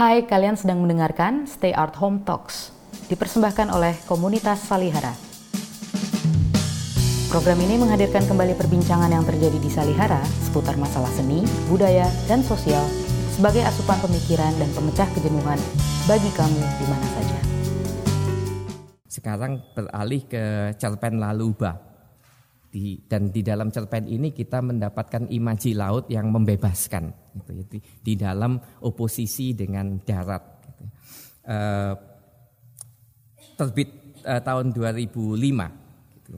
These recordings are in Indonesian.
Hai, kalian sedang mendengarkan Stay Art Home Talks, dipersembahkan oleh komunitas Salihara. Program ini menghadirkan kembali perbincangan yang terjadi di Salihara seputar masalah seni, budaya, dan sosial sebagai asupan pemikiran dan pemecah kejenuhan bagi kamu di mana saja. Sekarang beralih ke cerpen Laluba. Di, dan di dalam cerpen ini kita mendapatkan imaji laut yang membebaskan gitu, ya, di, di dalam oposisi dengan darat. Gitu. Uh, terbit uh, tahun 2005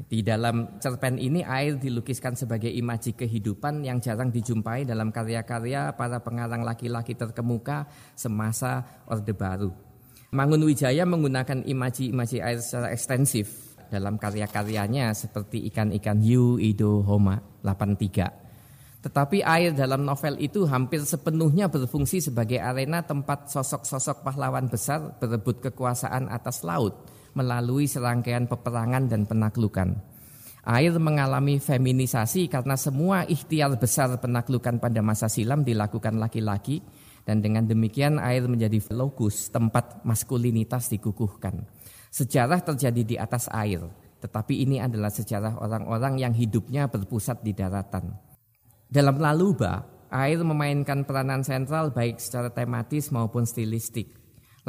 di dalam cerpen ini air dilukiskan sebagai imaji kehidupan yang jarang dijumpai dalam karya-karya para pengarang laki-laki terkemuka semasa Orde Baru. Mangun Wijaya menggunakan imaji-imaji air secara ekstensif dalam karya-karyanya seperti ikan-ikan hiu, ido, homa, 83. Tetapi air dalam novel itu hampir sepenuhnya berfungsi sebagai arena tempat sosok-sosok pahlawan besar berebut kekuasaan atas laut – melalui serangkaian peperangan dan penaklukan. Air mengalami feminisasi karena semua ikhtiar besar penaklukan pada masa silam dilakukan laki-laki dan dengan demikian air menjadi lokus tempat maskulinitas dikukuhkan. Sejarah terjadi di atas air, tetapi ini adalah sejarah orang-orang yang hidupnya berpusat di daratan. Dalam Laluba, air memainkan peranan sentral baik secara tematis maupun stilistik.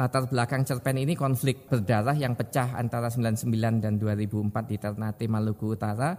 Latar belakang cerpen ini konflik berdarah yang pecah antara 99 dan 2004 di Ternate, Maluku Utara.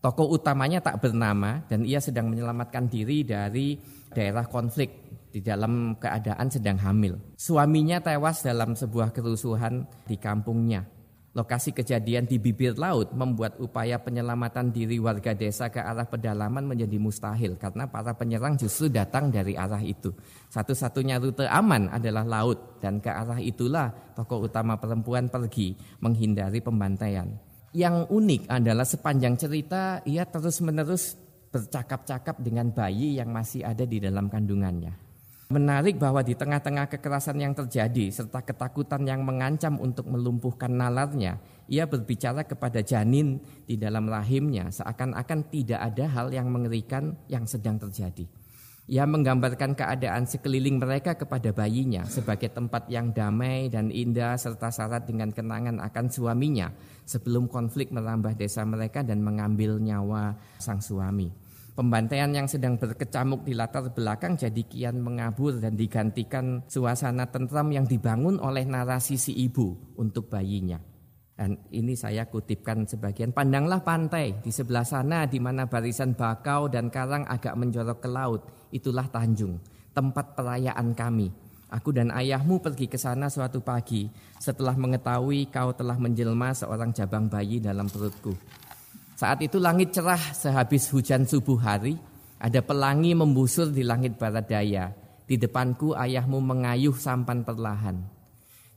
Tokoh utamanya tak bernama dan ia sedang menyelamatkan diri dari daerah konflik di dalam keadaan sedang hamil. Suaminya tewas dalam sebuah kerusuhan di kampungnya. Lokasi kejadian di bibir laut membuat upaya penyelamatan diri warga desa ke arah pedalaman menjadi mustahil karena para penyerang justru datang dari arah itu. Satu-satunya rute aman adalah laut dan ke arah itulah tokoh utama perempuan pergi menghindari pembantaian. Yang unik adalah sepanjang cerita ia terus-menerus bercakap-cakap dengan bayi yang masih ada di dalam kandungannya. Menarik bahwa di tengah-tengah kekerasan yang terjadi serta ketakutan yang mengancam untuk melumpuhkan nalarnya, ia berbicara kepada janin di dalam rahimnya seakan-akan tidak ada hal yang mengerikan yang sedang terjadi. Ia menggambarkan keadaan sekeliling mereka kepada bayinya sebagai tempat yang damai dan indah serta syarat dengan kenangan akan suaminya sebelum konflik merambah desa mereka dan mengambil nyawa sang suami. Pembantaian yang sedang berkecamuk di latar belakang jadi kian mengabur dan digantikan suasana tentram yang dibangun oleh narasi si ibu untuk bayinya. Dan ini saya kutipkan sebagian. Pandanglah pantai di sebelah sana di mana barisan bakau dan karang agak menjorok ke laut. Itulah Tanjung, tempat perayaan kami. Aku dan ayahmu pergi ke sana suatu pagi setelah mengetahui kau telah menjelma seorang jabang bayi dalam perutku. Saat itu langit cerah sehabis hujan subuh hari, ada pelangi membusur di langit barat daya. Di depanku ayahmu mengayuh sampan perlahan.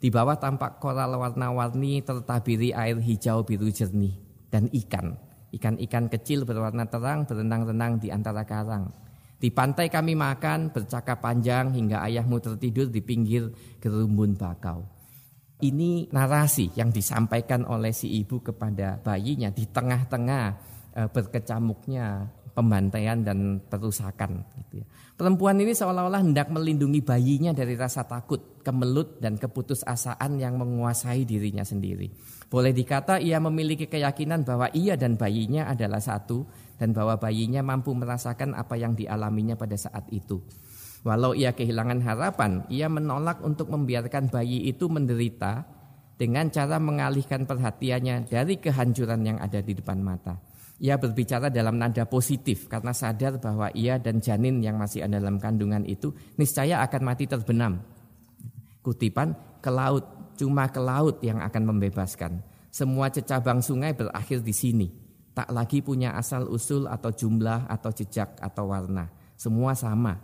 Di bawah tampak koral warna-warni tertabiri air hijau biru jernih dan ikan. Ikan-ikan kecil berwarna terang berenang-renang di antara karang. Di pantai kami makan, bercakap panjang hingga ayahmu tertidur di pinggir gerumbun bakau. Ini narasi yang disampaikan oleh si ibu kepada bayinya di tengah-tengah e, berkecamuknya pembantaian dan perusakan. Gitu ya. Perempuan ini seolah-olah hendak melindungi bayinya dari rasa takut, kemelut dan keputusasaan yang menguasai dirinya sendiri. Boleh dikata ia memiliki keyakinan bahwa ia dan bayinya adalah satu dan bahwa bayinya mampu merasakan apa yang dialaminya pada saat itu. Walau ia kehilangan harapan, ia menolak untuk membiarkan bayi itu menderita dengan cara mengalihkan perhatiannya dari kehancuran yang ada di depan mata. Ia berbicara dalam nada positif karena sadar bahwa ia dan janin yang masih ada dalam kandungan itu niscaya akan mati terbenam. Kutipan ke laut, cuma ke laut yang akan membebaskan. Semua cecabang sungai berakhir di sini. Tak lagi punya asal usul atau jumlah atau jejak atau warna. Semua sama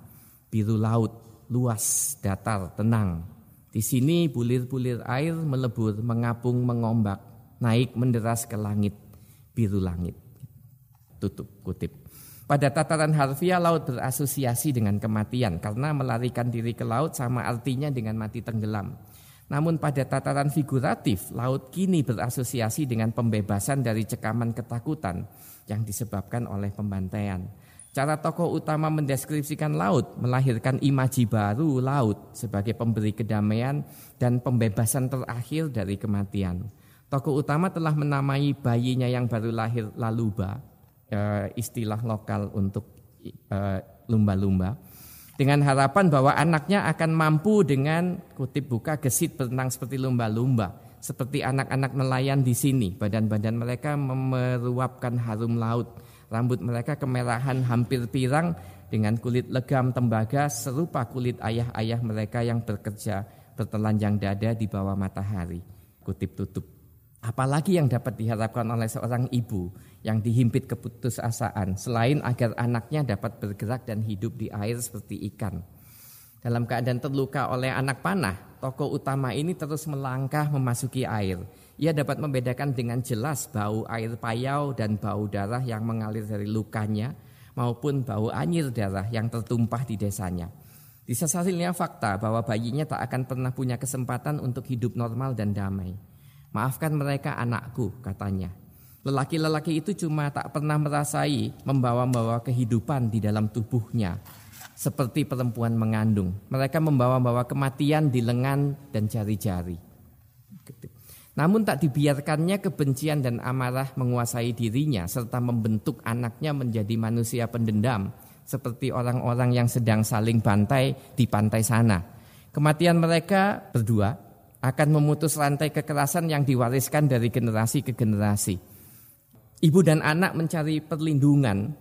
biru laut, luas, datar, tenang. Di sini bulir-bulir air melebur, mengapung, mengombak, naik menderas ke langit, biru langit. Tutup kutip. Pada tataran harfiah laut berasosiasi dengan kematian karena melarikan diri ke laut sama artinya dengan mati tenggelam. Namun pada tataran figuratif, laut kini berasosiasi dengan pembebasan dari cekaman ketakutan yang disebabkan oleh pembantaian. Cara tokoh utama mendeskripsikan laut melahirkan imaji baru laut sebagai pemberi kedamaian dan pembebasan terakhir dari kematian. Tokoh utama telah menamai bayinya yang baru lahir Laluba, eh, istilah lokal untuk eh, lumba-lumba, dengan harapan bahwa anaknya akan mampu dengan kutip buka gesit berenang seperti lumba-lumba, seperti anak-anak nelayan di sini. Badan-badan mereka meruapkan harum laut Rambut mereka kemerahan hampir pirang dengan kulit legam tembaga serupa kulit ayah-ayah mereka yang bekerja bertelanjang dada di bawah matahari. Kutip tutup. Apalagi yang dapat diharapkan oleh seorang ibu yang dihimpit keputusasaan selain agar anaknya dapat bergerak dan hidup di air seperti ikan. Dalam keadaan terluka oleh anak panah, tokoh utama ini terus melangkah memasuki air. Ia dapat membedakan dengan jelas bau air payau dan bau darah yang mengalir dari lukanya maupun bau anyir darah yang tertumpah di desanya. Disesalnya fakta bahwa bayinya tak akan pernah punya kesempatan untuk hidup normal dan damai. Maafkan mereka anakku, katanya. Lelaki-lelaki itu cuma tak pernah merasai membawa-bawa kehidupan di dalam tubuhnya. Seperti perempuan mengandung. Mereka membawa-bawa kematian di lengan dan jari-jari. Namun tak dibiarkannya kebencian dan amarah menguasai dirinya serta membentuk anaknya menjadi manusia pendendam seperti orang-orang yang sedang saling bantai di pantai sana. Kematian mereka berdua akan memutus rantai kekerasan yang diwariskan dari generasi ke generasi. Ibu dan anak mencari perlindungan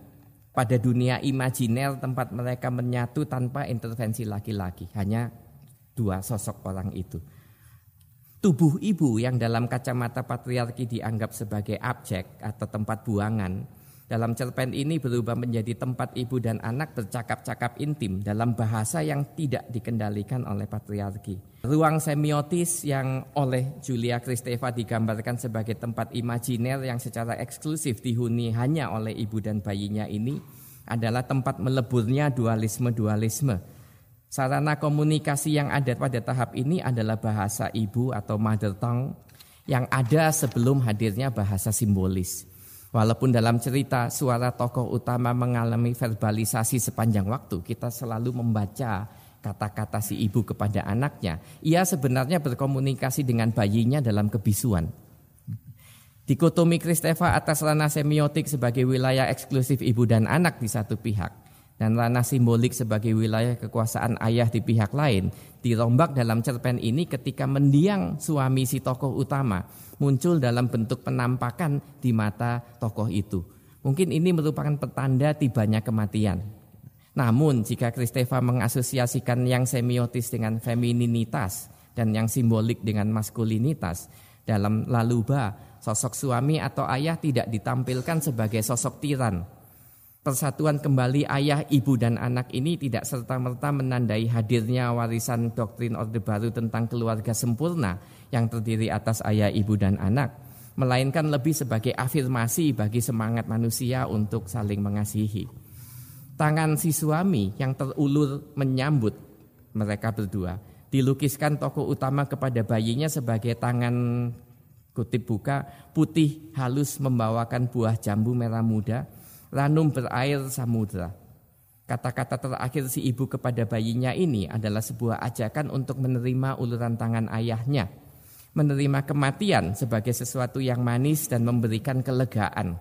pada dunia imajiner tempat mereka menyatu tanpa intervensi laki-laki. Hanya dua sosok orang itu. Tubuh ibu yang dalam kacamata patriarki dianggap sebagai objek atau tempat buangan, dalam cerpen ini berubah menjadi tempat ibu dan anak bercakap-cakap intim dalam bahasa yang tidak dikendalikan oleh patriarki. Ruang semiotis yang oleh Julia Kristeva digambarkan sebagai tempat imajiner yang secara eksklusif dihuni hanya oleh ibu dan bayinya ini adalah tempat meleburnya dualisme-dualisme Sarana komunikasi yang ada pada tahap ini adalah bahasa ibu atau mother tongue yang ada sebelum hadirnya bahasa simbolis. Walaupun dalam cerita suara tokoh utama mengalami verbalisasi sepanjang waktu, kita selalu membaca kata-kata si ibu kepada anaknya. Ia sebenarnya berkomunikasi dengan bayinya dalam kebisuan. Dikotomi Kristeva atas ranah semiotik sebagai wilayah eksklusif ibu dan anak di satu pihak dan ranah simbolik sebagai wilayah kekuasaan ayah di pihak lain dirombak dalam cerpen ini ketika mendiang suami si tokoh utama muncul dalam bentuk penampakan di mata tokoh itu. Mungkin ini merupakan petanda tibanya kematian. Namun jika Kristeva mengasosiasikan yang semiotis dengan femininitas dan yang simbolik dengan maskulinitas, dalam Laluba sosok suami atau ayah tidak ditampilkan sebagai sosok tiran, persatuan kembali ayah, ibu, dan anak ini tidak serta-merta menandai hadirnya warisan doktrin Orde Baru tentang keluarga sempurna yang terdiri atas ayah, ibu, dan anak, melainkan lebih sebagai afirmasi bagi semangat manusia untuk saling mengasihi. Tangan si suami yang terulur menyambut mereka berdua dilukiskan tokoh utama kepada bayinya sebagai tangan kutip buka putih halus membawakan buah jambu merah muda ranum berair samudra. Kata-kata terakhir si ibu kepada bayinya ini adalah sebuah ajakan untuk menerima uluran tangan ayahnya. Menerima kematian sebagai sesuatu yang manis dan memberikan kelegaan.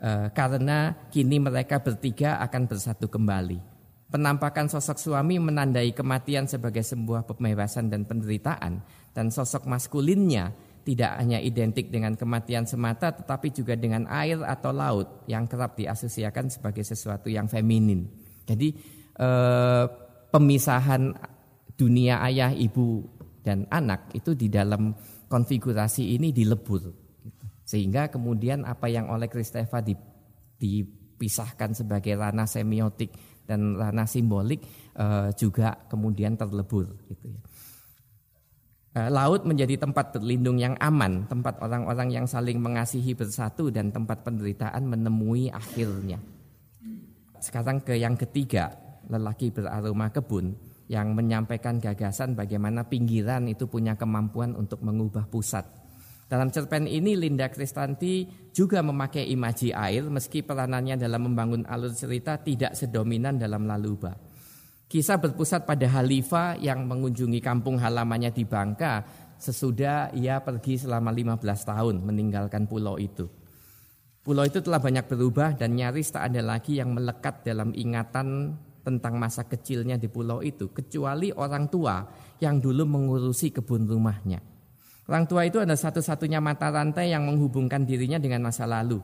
E, karena kini mereka bertiga akan bersatu kembali. Penampakan sosok suami menandai kematian sebagai sebuah pembebasan dan penderitaan. Dan sosok maskulinnya tidak hanya identik dengan kematian semata tetapi juga dengan air atau laut yang kerap diasosiasikan sebagai sesuatu yang feminin. Jadi eh, pemisahan dunia ayah, ibu dan anak itu di dalam konfigurasi ini dilebur. Sehingga kemudian apa yang oleh Kristeva dipisahkan sebagai ranah semiotik dan ranah simbolik eh, juga kemudian terlebur gitu ya. Eh, laut menjadi tempat berlindung yang aman, tempat orang-orang yang saling mengasihi bersatu dan tempat penderitaan menemui akhirnya. Sekarang ke yang ketiga, lelaki beraroma kebun yang menyampaikan gagasan bagaimana pinggiran itu punya kemampuan untuk mengubah pusat. Dalam cerpen ini Linda Kristanti juga memakai imaji air meski peranannya dalam membangun alur cerita tidak sedominan dalam Laluba. Kisah berpusat pada Halifa yang mengunjungi kampung halamannya di Bangka sesudah ia pergi selama 15 tahun meninggalkan pulau itu. Pulau itu telah banyak berubah dan nyaris tak ada lagi yang melekat dalam ingatan tentang masa kecilnya di pulau itu kecuali orang tua yang dulu mengurusi kebun rumahnya. Orang tua itu adalah satu-satunya mata rantai yang menghubungkan dirinya dengan masa lalu.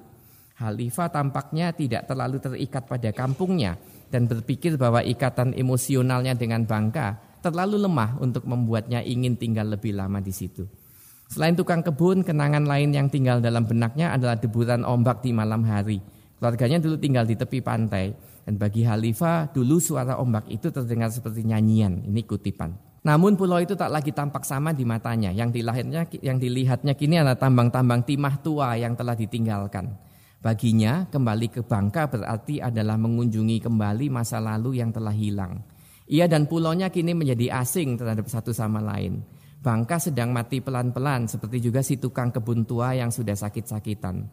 Halifah tampaknya tidak terlalu terikat pada kampungnya dan berpikir bahwa ikatan emosionalnya dengan Bangka terlalu lemah untuk membuatnya ingin tinggal lebih lama di situ. Selain tukang kebun, kenangan lain yang tinggal dalam benaknya adalah deburan ombak di malam hari. Keluarganya dulu tinggal di tepi pantai dan bagi Halifah dulu suara ombak itu terdengar seperti nyanyian. Ini kutipan. Namun pulau itu tak lagi tampak sama di matanya. Yang dilihatnya, yang dilihatnya kini adalah tambang-tambang timah tua yang telah ditinggalkan. Baginya kembali ke Bangka berarti adalah mengunjungi kembali masa lalu yang telah hilang. Ia dan pulaunya kini menjadi asing terhadap satu sama lain. Bangka sedang mati pelan-pelan seperti juga si tukang kebun tua yang sudah sakit-sakitan.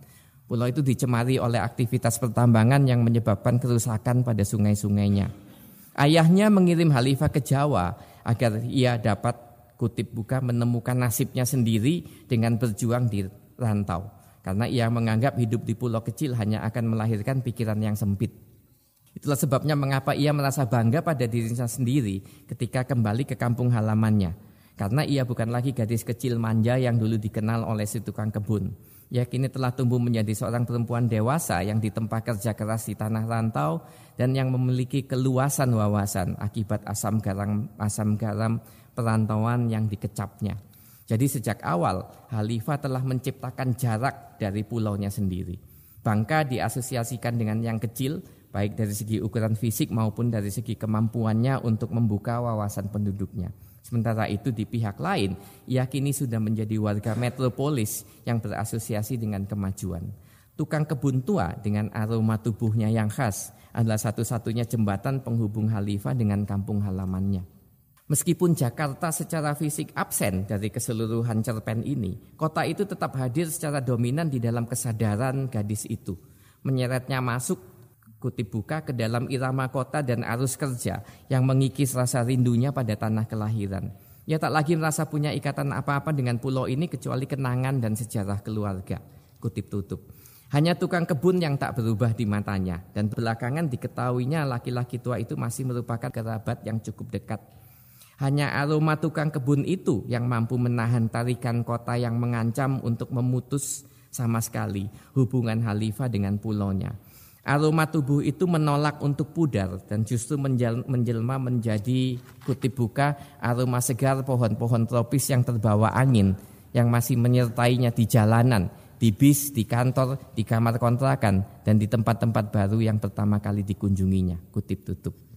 Pulau itu dicemari oleh aktivitas pertambangan yang menyebabkan kerusakan pada sungai-sungainya. Ayahnya mengirim Halifah ke Jawa agar ia dapat kutip buka menemukan nasibnya sendiri dengan berjuang di rantau. Karena ia menganggap hidup di pulau kecil hanya akan melahirkan pikiran yang sempit. Itulah sebabnya mengapa ia merasa bangga pada dirinya sendiri ketika kembali ke kampung halamannya. Karena ia bukan lagi gadis kecil manja yang dulu dikenal oleh si tukang kebun. Ia kini telah tumbuh menjadi seorang perempuan dewasa yang ditempa kerja keras di tanah rantau dan yang memiliki keluasan wawasan akibat asam garam asam garam perantauan yang dikecapnya. Jadi sejak awal Halifah telah menciptakan jarak dari pulaunya sendiri. Bangka diasosiasikan dengan yang kecil baik dari segi ukuran fisik maupun dari segi kemampuannya untuk membuka wawasan penduduknya. Sementara itu di pihak lain, ia kini sudah menjadi warga metropolis yang berasosiasi dengan kemajuan. Tukang kebun tua dengan aroma tubuhnya yang khas adalah satu-satunya jembatan penghubung Khalifah dengan kampung halamannya. Meskipun Jakarta secara fisik absen dari keseluruhan cerpen ini, kota itu tetap hadir secara dominan di dalam kesadaran gadis itu. Menyeretnya masuk kutip buka ke dalam irama kota dan arus kerja yang mengikis rasa rindunya pada tanah kelahiran. Ia tak lagi merasa punya ikatan apa-apa dengan pulau ini kecuali kenangan dan sejarah keluarga. Kutip tutup. Hanya tukang kebun yang tak berubah di matanya dan belakangan diketahuinya laki-laki tua itu masih merupakan kerabat yang cukup dekat. Hanya aroma tukang kebun itu yang mampu menahan tarikan kota yang mengancam untuk memutus sama sekali hubungan Halifah dengan pulaunya. Aroma tubuh itu menolak untuk pudar dan justru menjelma menjadi kutip buka aroma segar pohon-pohon tropis yang terbawa angin yang masih menyertainya di jalanan di bis, di kantor, di kamar kontrakan, dan di tempat-tempat baru yang pertama kali dikunjunginya. Kutip tutup.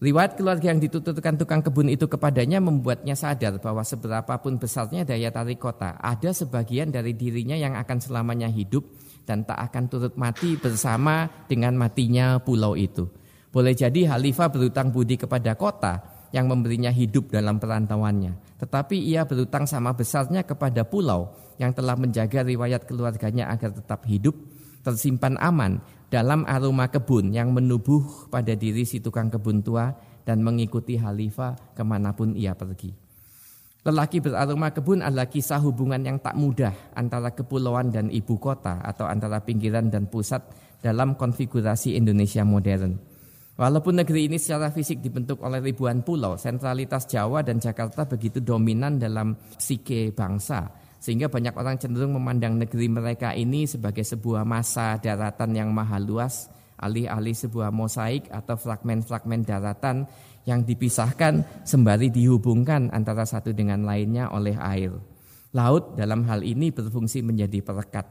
Riwayat keluarga yang ditutupkan tukang kebun itu kepadanya membuatnya sadar bahwa seberapapun besarnya daya tarik kota, ada sebagian dari dirinya yang akan selamanya hidup dan tak akan turut mati bersama dengan matinya pulau itu. Boleh jadi Halifah berutang budi kepada kota yang memberinya hidup dalam perantauannya. Tetapi ia berutang sama besarnya kepada pulau yang telah menjaga riwayat keluarganya agar tetap hidup, tersimpan aman dalam aroma kebun yang menubuh pada diri si tukang kebun tua dan mengikuti Halifah ke mana pun ia pergi. Lelaki beraroma kebun adalah kisah hubungan yang tak mudah antara kepulauan dan ibu kota atau antara pinggiran dan pusat dalam konfigurasi Indonesia modern. Walaupun negeri ini secara fisik dibentuk oleh ribuan pulau, sentralitas Jawa dan Jakarta begitu dominan dalam psike bangsa sehingga banyak orang cenderung memandang negeri mereka ini sebagai sebuah masa daratan yang maha luas, alih-alih sebuah mosaik atau fragmen-fragmen daratan yang dipisahkan sembari dihubungkan antara satu dengan lainnya oleh air. Laut dalam hal ini berfungsi menjadi perekat.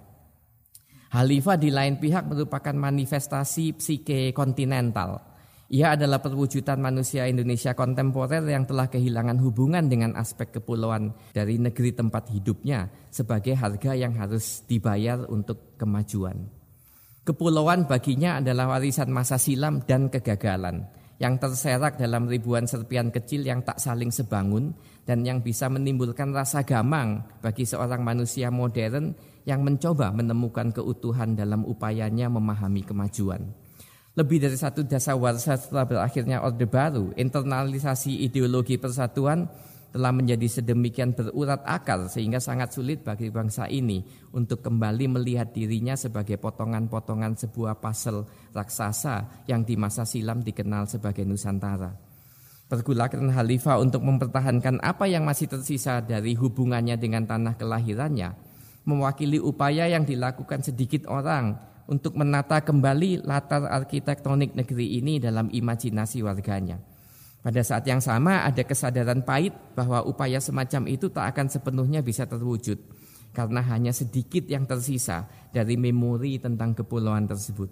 Halifah di lain pihak merupakan manifestasi psike kontinental ia adalah perwujudan manusia Indonesia kontemporer yang telah kehilangan hubungan dengan aspek kepulauan dari negeri tempat hidupnya sebagai harga yang harus dibayar untuk kemajuan. Kepulauan baginya adalah warisan masa silam dan kegagalan. yang terserak dalam ribuan serpian kecil yang tak saling sebangun dan yang bisa menimbulkan rasa gamang bagi seorang manusia modern yang mencoba menemukan keutuhan dalam upayanya memahami kemajuan. Lebih dari satu dasawarsa setelah berakhirnya Orde Baru, internalisasi ideologi persatuan telah menjadi sedemikian berurat akar sehingga sangat sulit bagi bangsa ini untuk kembali melihat dirinya sebagai potongan-potongan sebuah pasel raksasa yang di masa silam dikenal sebagai Nusantara. Pergulakan Khalifah untuk mempertahankan apa yang masih tersisa dari hubungannya dengan tanah kelahirannya mewakili upaya yang dilakukan sedikit orang untuk menata kembali latar arsitektonik negeri ini dalam imajinasi warganya. Pada saat yang sama ada kesadaran pahit bahwa upaya semacam itu tak akan sepenuhnya bisa terwujud karena hanya sedikit yang tersisa dari memori tentang kepulauan tersebut.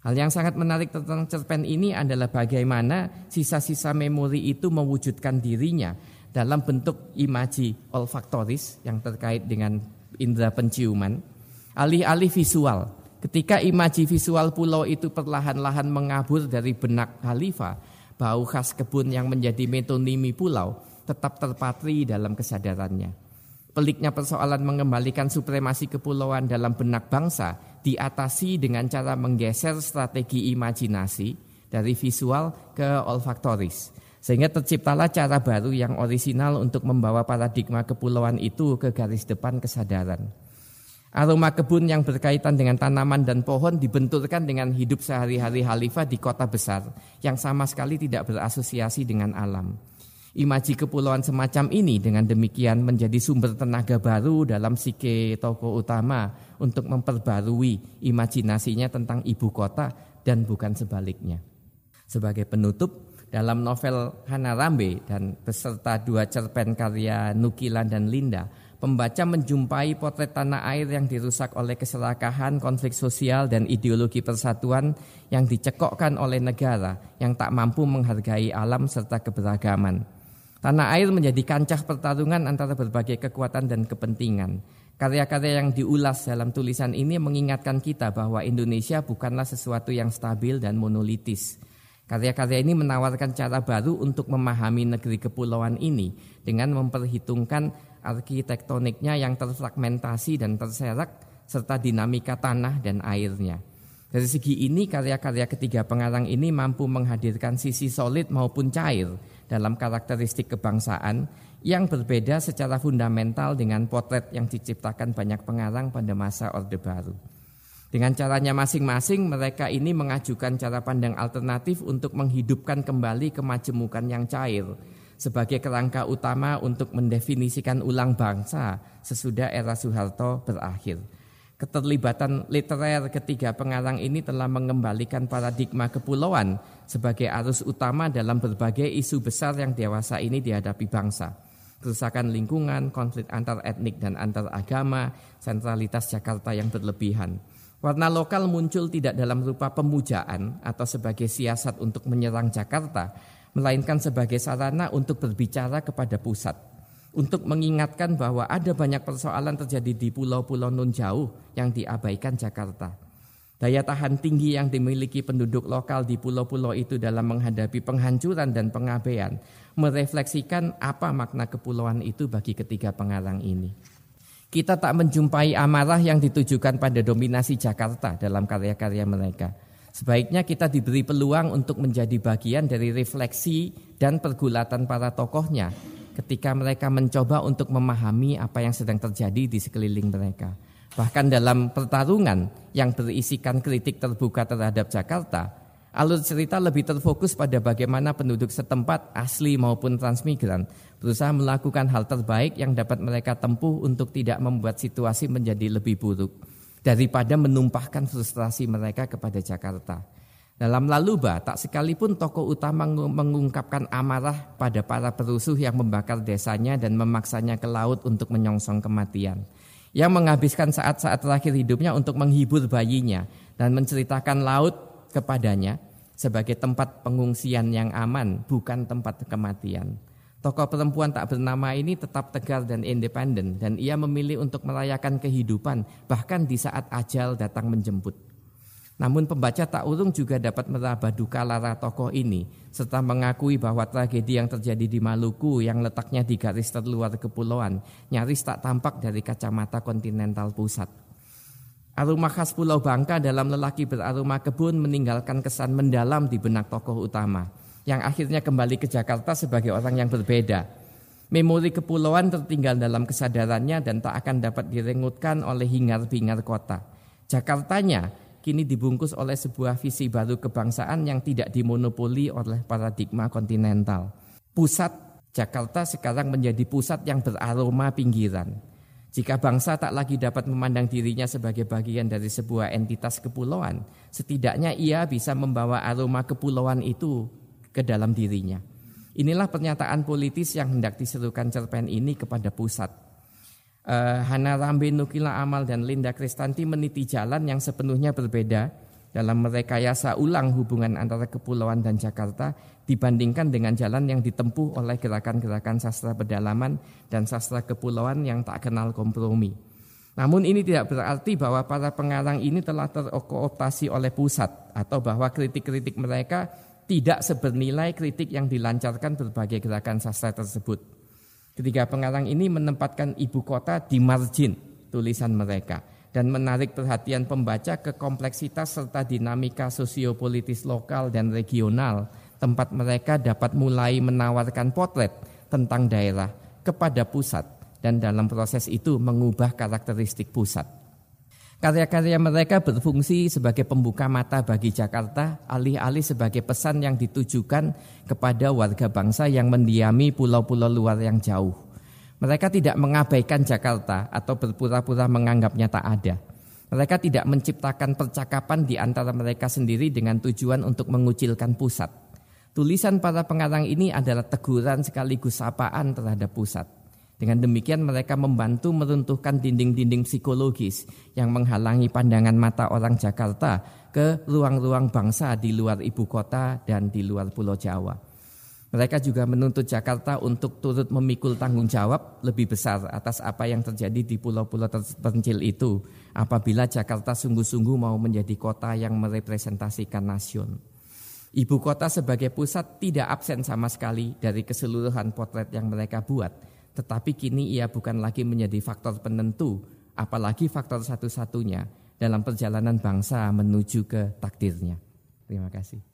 Hal yang sangat menarik tentang cerpen ini adalah bagaimana sisa-sisa memori itu mewujudkan dirinya dalam bentuk imaji olfaktoris yang terkait dengan indera penciuman, alih-alih visual. Ketika imaji visual pulau itu perlahan-lahan mengabur dari benak Khalifah, bau khas kebun yang menjadi metonimi pulau tetap terpatri dalam kesadarannya. Peliknya persoalan mengembalikan supremasi kepulauan dalam benak bangsa diatasi dengan cara menggeser strategi imajinasi dari visual ke olfaktoris. Sehingga terciptalah cara baru yang orisinal untuk membawa paradigma kepulauan itu ke garis depan kesadaran. Aroma kebun yang berkaitan dengan tanaman dan pohon dibenturkan dengan hidup sehari-hari Khalifah di kota besar yang sama sekali tidak berasosiasi dengan alam. Imaji kepulauan semacam ini dengan demikian menjadi sumber tenaga baru dalam psike tokoh utama untuk memperbarui imajinasinya tentang ibu kota dan bukan sebaliknya. Sebagai penutup, dalam novel Hana Rambe dan beserta dua cerpen karya Nukilan dan Linda, pembaca menjumpai potret tanah air yang dirusak oleh keserakahan, konflik sosial, dan ideologi persatuan yang dicekokkan oleh negara yang tak mampu menghargai alam serta keberagaman. Tanah air menjadi kancah pertarungan antara berbagai kekuatan dan kepentingan. Karya-karya yang diulas dalam tulisan ini mengingatkan kita bahwa Indonesia bukanlah sesuatu yang stabil dan monolitis. Karya-karya ini menawarkan cara baru untuk memahami negeri kepulauan ini dengan memperhitungkan arsitektoniknya yang terfragmentasi dan terserak serta dinamika tanah dan airnya. Dari segi ini karya-karya ketiga pengarang ini mampu menghadirkan sisi solid maupun cair dalam karakteristik kebangsaan yang berbeda secara fundamental dengan potret yang diciptakan banyak pengarang pada masa Orde Baru. Dengan caranya masing-masing mereka ini mengajukan cara pandang alternatif untuk menghidupkan kembali kemajemukan yang cair sebagai kerangka utama untuk mendefinisikan ulang bangsa sesudah era Soeharto berakhir. Keterlibatan literer ketiga pengarang ini telah mengembalikan paradigma kepulauan sebagai arus utama dalam berbagai isu besar yang dewasa ini dihadapi bangsa. Kerusakan lingkungan, konflik antar etnik dan antar agama, sentralitas Jakarta yang berlebihan. Warna lokal muncul tidak dalam rupa pemujaan atau sebagai siasat untuk menyerang Jakarta, melainkan sebagai sarana untuk berbicara kepada pusat, untuk mengingatkan bahwa ada banyak persoalan terjadi di pulau-pulau non jauh yang diabaikan Jakarta. Daya tahan tinggi yang dimiliki penduduk lokal di pulau-pulau itu dalam menghadapi penghancuran dan pengabaian merefleksikan apa makna kepulauan itu bagi ketiga pengarang ini. Kita tak menjumpai amarah yang ditujukan pada dominasi Jakarta dalam karya-karya mereka Sebaiknya kita diberi peluang untuk menjadi bagian dari refleksi dan pergulatan para tokohnya ketika mereka mencoba untuk memahami apa yang sedang terjadi di sekeliling mereka. Bahkan dalam pertarungan yang berisikan kritik terbuka terhadap Jakarta, alur cerita lebih terfokus pada bagaimana penduduk setempat asli maupun transmigran berusaha melakukan hal terbaik yang dapat mereka tempuh untuk tidak membuat situasi menjadi lebih buruk daripada menumpahkan frustrasi mereka kepada Jakarta. Dalam Laluba, tak sekalipun tokoh utama mengungkapkan amarah pada para perusuh yang membakar desanya dan memaksanya ke laut untuk menyongsong kematian. Yang menghabiskan saat-saat terakhir hidupnya untuk menghibur bayinya dan menceritakan laut kepadanya sebagai tempat pengungsian yang aman, bukan tempat kematian. Tokoh perempuan tak bernama ini tetap tegar dan independen dan ia memilih untuk merayakan kehidupan bahkan di saat ajal datang menjemput. Namun pembaca tak urung juga dapat meraba duka lara tokoh ini serta mengakui bahwa tragedi yang terjadi di Maluku yang letaknya di garis terluar kepulauan nyaris tak tampak dari kacamata kontinental pusat. Aroma khas Pulau Bangka dalam lelaki beraroma kebun meninggalkan kesan mendalam di benak tokoh utama yang akhirnya kembali ke Jakarta sebagai orang yang berbeda. Memori kepulauan tertinggal dalam kesadarannya dan tak akan dapat direngutkan oleh hingar-bingar kota. Jakartanya kini dibungkus oleh sebuah visi baru kebangsaan yang tidak dimonopoli oleh paradigma kontinental. Pusat Jakarta sekarang menjadi pusat yang beraroma pinggiran. Jika bangsa tak lagi dapat memandang dirinya sebagai bagian dari sebuah entitas kepulauan, setidaknya ia bisa membawa aroma kepulauan itu ke dalam dirinya. Inilah pernyataan politis yang hendak diserukan cerpen ini kepada pusat uh, Hana Rambe Nukila Amal dan Linda Kristanti meniti jalan yang sepenuhnya berbeda dalam merekayasa ulang hubungan antara kepulauan dan Jakarta dibandingkan dengan jalan yang ditempuh oleh gerakan-gerakan sastra pedalaman dan sastra kepulauan yang tak kenal kompromi. Namun ini tidak berarti bahwa para pengarang ini telah terkooptasi oleh pusat atau bahwa kritik-kritik mereka tidak sebernilai kritik yang dilancarkan berbagai gerakan sastra tersebut. Ketiga pengarang ini menempatkan ibu kota di margin tulisan mereka dan menarik perhatian pembaca ke kompleksitas serta dinamika sosiopolitis lokal dan regional tempat mereka dapat mulai menawarkan potret tentang daerah kepada pusat dan dalam proses itu mengubah karakteristik pusat. Karya-karya mereka berfungsi sebagai pembuka mata bagi Jakarta, alih-alih sebagai pesan yang ditujukan kepada warga bangsa yang mendiami pulau-pulau luar yang jauh. Mereka tidak mengabaikan Jakarta atau berpura-pura menganggapnya tak ada. Mereka tidak menciptakan percakapan di antara mereka sendiri dengan tujuan untuk mengucilkan pusat. Tulisan para pengarang ini adalah teguran sekaligus sapaan terhadap pusat. Dengan demikian mereka membantu meruntuhkan dinding-dinding psikologis yang menghalangi pandangan mata orang Jakarta ke ruang-ruang bangsa di luar ibu kota dan di luar Pulau Jawa. Mereka juga menuntut Jakarta untuk turut memikul tanggung jawab lebih besar atas apa yang terjadi di pulau-pulau terpencil itu apabila Jakarta sungguh-sungguh mau menjadi kota yang merepresentasikan nasion. Ibu kota sebagai pusat tidak absen sama sekali dari keseluruhan potret yang mereka buat tetapi kini ia bukan lagi menjadi faktor penentu, apalagi faktor satu-satunya dalam perjalanan bangsa menuju ke takdirnya. Terima kasih.